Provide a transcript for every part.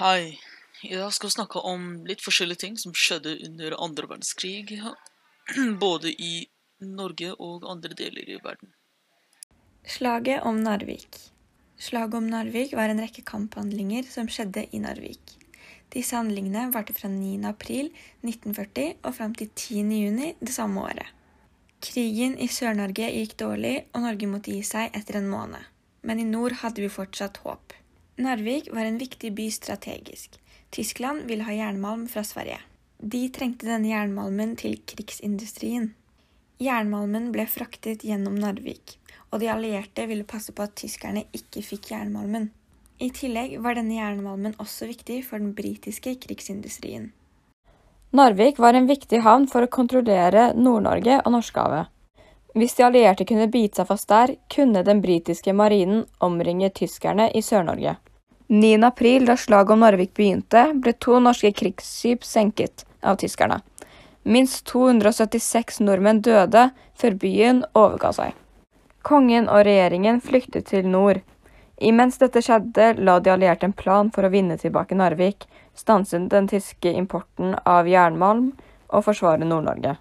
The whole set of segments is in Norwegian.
Hei. I dag skal vi snakke om litt forskjellige ting som skjedde under andre verdenskrig. Både i Norge og andre deler i verden. Slaget om Narvik. Slaget om Narvik var en rekke kamphandlinger som skjedde i Narvik. Disse handlingene varte fra 9. april 1940 og fram til 10. juni det samme året. Krigen i Sør-Norge gikk dårlig, og Norge måtte gi seg etter en måned. Men i nord hadde vi fortsatt håp. Narvik var en viktig by strategisk. Tyskland ville ha jernmalm fra Sverige. De trengte denne jernmalmen til krigsindustrien. Jernmalmen ble fraktet gjennom Narvik, og de allierte ville passe på at tyskerne ikke fikk jernmalmen. I tillegg var denne jernmalmen også viktig for den britiske krigsindustrien. Narvik var en viktig havn for å kontrollere Nord-Norge og Norskehavet. Hvis de allierte kunne bite seg fast der, kunne den britiske marinen omringe tyskerne i Sør-Norge. 9. april, da slaget om Narvik begynte, ble to norske krigsskip senket av tyskerne. Minst 276 nordmenn døde før byen overga seg. Kongen og regjeringen flyktet til nord. Imens dette skjedde, la de allierte en plan for å vinne tilbake Narvik, stanse den tyske importen av jernmalm og forsvare Nord-Norge.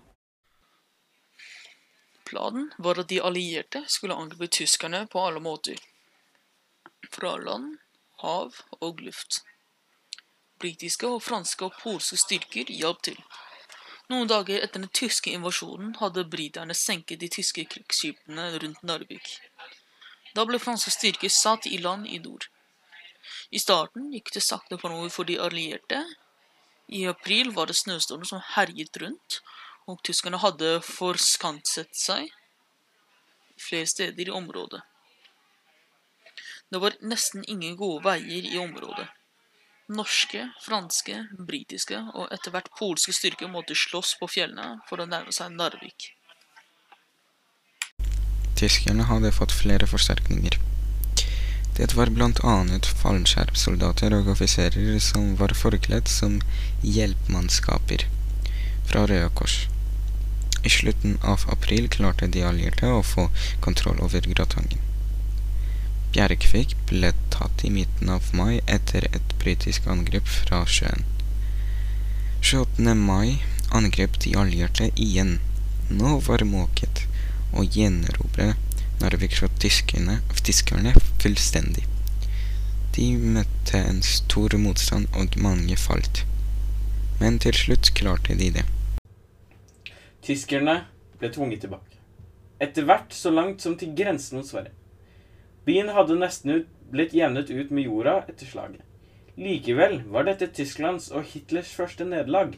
Planen var at de allierte skulle angripe tyskerne på alle måter. Fra land, hav og luft. Britiske og franske og polske styrker hjalp til. Noen dager etter den tyske invasjonen hadde briterne senket de tyske krigsskipene rundt Narvik. Da ble franske styrker satt i land i nord. I starten gikk det sakte framover for de allierte. I april var det snøstorm som herjet rundt, og tyskerne hadde forskanset seg flere steder i området. Det var nesten ingen gode veier i området. Norske, franske, britiske og etter hvert polske styrker måtte slåss på fjellene for å nærme seg Narvik. Tyskerne hadde fått flere forsterkninger. Det var blant annet fallskjermsoldater og offiserer som var forkledd som hjelpmannskaper fra Røde Kors. I slutten av april klarte de allierte å få kontroll over Gratangen. Bjerkvik ble tatt i midten av mai etter et britisk angrep fra sjøen. 28. mai angrep de allierte igjen. Nå var måket å gjenerobre Narvik fra tyskerne, tyskerne fullstendig. De møtte en stor motstand, og mange falt. Men til slutt klarte de det. Tyskerne ble tvunget tilbake. Etter hvert så langt som til grensen mot Sverige. Byen hadde nesten ut, blitt jevnet ut med jorda etter slaget. Likevel var dette Tysklands og Hitlers første nederlag.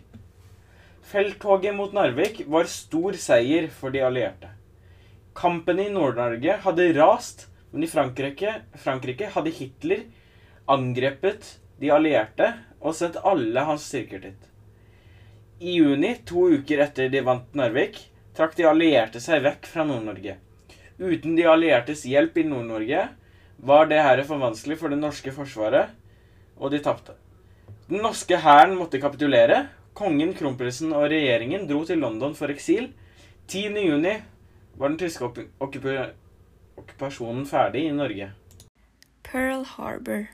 Felttoget mot Narvik var stor seier for de allierte. Kampen i Nord-Norge hadde rast, men i Frankrike, Frankrike hadde Hitler angrepet de allierte og sendt alle hans styrker dit. I juni, to uker etter de vant Narvik, trakk de allierte seg vekk fra Nord-Norge. Uten de alliertes hjelp i Nord-Norge var det her for vanskelig for det norske forsvaret, og de tapte. Den norske hæren måtte kapitulere. Kongen, kronprinsen og regjeringen dro til London for eksil. 10. juni var den tyske okkupasjonen ferdig i Norge. Pearl Harbor.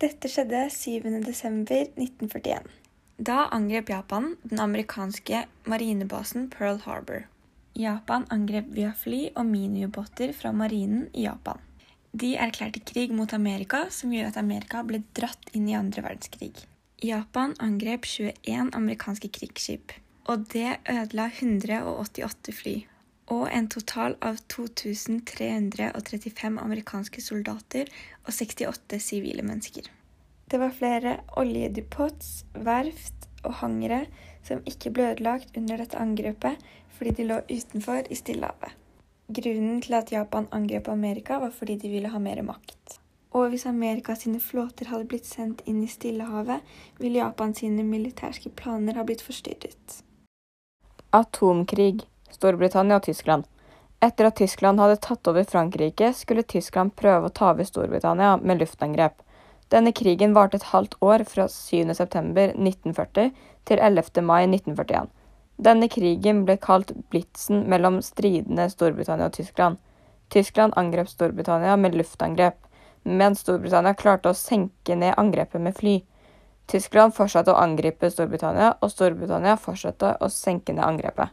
Dette skjedde 7.12.1941. Da angrep Japan den amerikanske marinebasen Pearl Harbor. Japan angrep via fly og miniubåter fra marinen i Japan. De erklærte krig mot Amerika, som gjorde at Amerika ble dratt inn i andre verdenskrig. Japan angrep 21 amerikanske krigsskip, og det ødela 188 fly og en total av 2335 amerikanske soldater og 68 sivile mennesker. Det var flere oljedepots, verft og hangere som ikke ble ødelagt under dette angrepet fordi de lå utenfor i Stillehavet. Grunnen til at Japan angrep Amerika, var fordi de ville ha mer makt. Og hvis Amerika sine flåter hadde blitt sendt inn i Stillehavet, ville Japan sine militærske planer ha blitt forstyrret. Atomkrig Storbritannia og Tyskland. Etter at Tyskland hadde tatt over Frankrike, skulle Tyskland prøve å ta over Storbritannia med luftangrep. Denne krigen varte et halvt år, fra 7.9.1940 til 11. mai 1941. Denne krigen ble kalt blitsen mellom stridende Storbritannia og Tyskland. Tyskland angrep Storbritannia med luftangrep. men Storbritannia klarte å senke ned angrepet med fly. Tyskland fortsatte å angripe Storbritannia, og Storbritannia fortsatte å senke ned angrepet.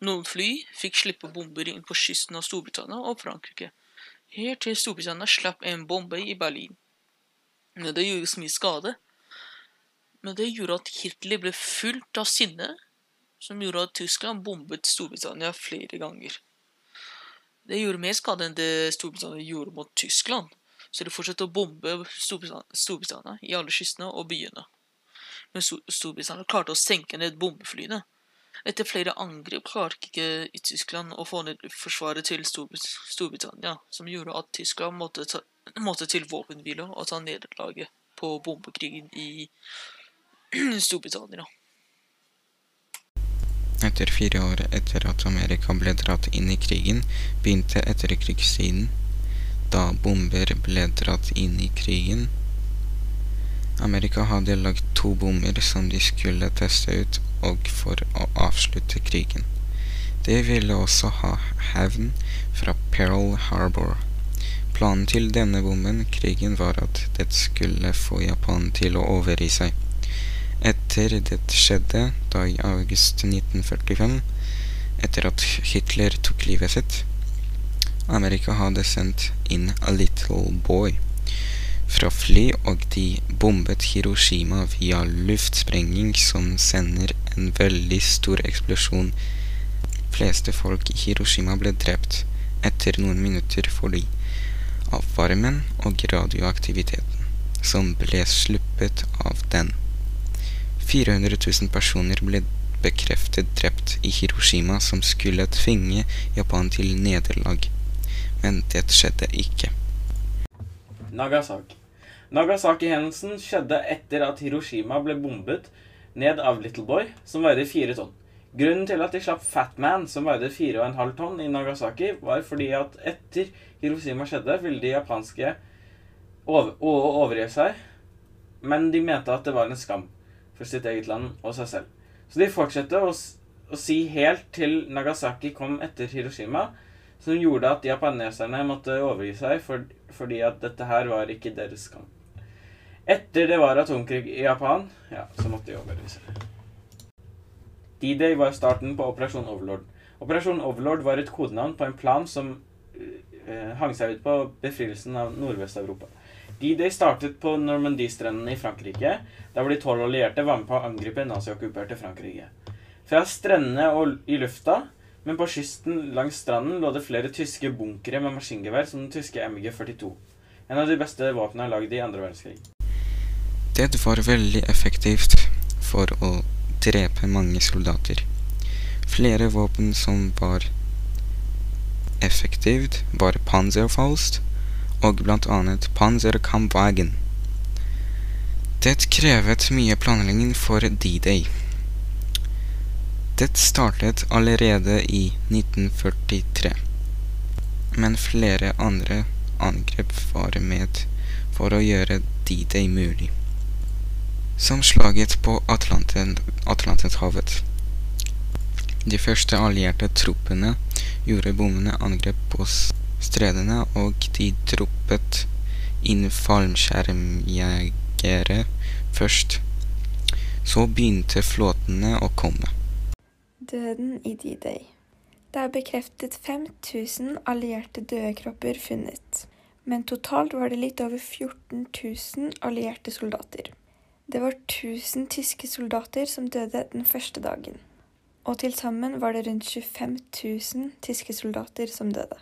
Noen fly fikk slippe bomber inn på kysten av Storbritannia og Frankrike, helt til Storbritannia slapp en bombe i Berlin. Men det gjorde så mye skade. Men det gjorde at Hitler ble fullt av sinne, som gjorde at Tyskland bombet Storbritannia flere ganger. Det gjorde mer skade enn det Storbritannia gjorde mot Tyskland, så de fortsatte å bombe Storbritannia, i alle kystene og byene. Men Storbritannia klarte å senke ned bombeflyene. Etter flere angrep klarte ikke Tyskland å få ned forsvaret til Storbrit Storbritannia, som gjorde at Tyskland måtte, ta, måtte til våpenhvile og ta nederlaget på bombekrigen i Storbritannia. Etter fire år etter at Amerika ble dratt inn i krigen, begynte etterkrigstiden, da bomber ble dratt inn i krigen. Amerika hadde lagd to bomber som de skulle teste ut, og for å avslutte krigen. De ville også ha hevn fra Pearl Harbor. Planen til denne bomben, krigen, var at det skulle få Japan til å overgi seg. Etter det skjedde, da i august 1945, etter at Hitler tok livet sitt, Amerika hadde sendt inn A Little Boy fra fly, og de bombet Hiroshima via luftsprengning som sender en veldig stor eksplosjon. Fleste folk i Hiroshima ble drept etter noen minutter fordi av varmen og radioaktiviteten som ble sluppet av den. 400 000 personer ble bekreftet drept i Hiroshima som skulle tvinge Japan til nederlag. Men det skjedde ikke. Nagasaki. Nagasaki-hendelsen skjedde etter at Hiroshima ble bombet ned av Little Boy, som veide fire tonn. Grunnen til at de slapp Fat Man, som veide fire og en halv tonn, i Nagasaki, var fordi at etter Hiroshima skjedde, ville de japanske over overgi seg, men de mente at det var en skam for sitt eget land og seg selv. Så de fortsatte å, å si helt til Nagasaki kom etter Hiroshima, som gjorde at japaneserne måtte overgi seg for, fordi at dette her var ikke deres kamp. Etter det var atomkrig i Japan, ja, så måtte de overgi seg. D-Day var starten på Operasjon Overlord. Operasjon Overlord var et kodenavn på en plan som eh, hang seg ut på befrielsen av Nordvest-Europa. D-Day startet på Normandie-strendene i Frankrike, der hvor de tolv allierte var med på å angripe naziokkuperte Frankrike. Fra strendene og i lufta men på kysten langs stranden lå det flere tyske bunkere med maskingevær som den tyske MG42. En av de beste våpnene lagd i andre verdenskrig. Det var veldig effektivt for å drepe mange soldater. Flere våpen som var effektivt, var Panzerfaust og blant annet Panzerkampwagen. Det krevet mye planlegging for D-Day. Det startet allerede i 1943, men flere andre angrep var med for å gjøre D-Day mulig. Som slaget på Atlanten, Atlanterhavet. De første allierte troppene gjorde bommene angrep på stredene, og de droppet inn fallskjermjegere først. Så begynte flåtene å komme. Døden i D-Day. Det er bekreftet 5000 allierte døde kropper funnet, men totalt var det litt over 14 000 allierte soldater. Det var 1000 tyske soldater som døde den første dagen, og til sammen var det rundt 25 000 tyske soldater som døde.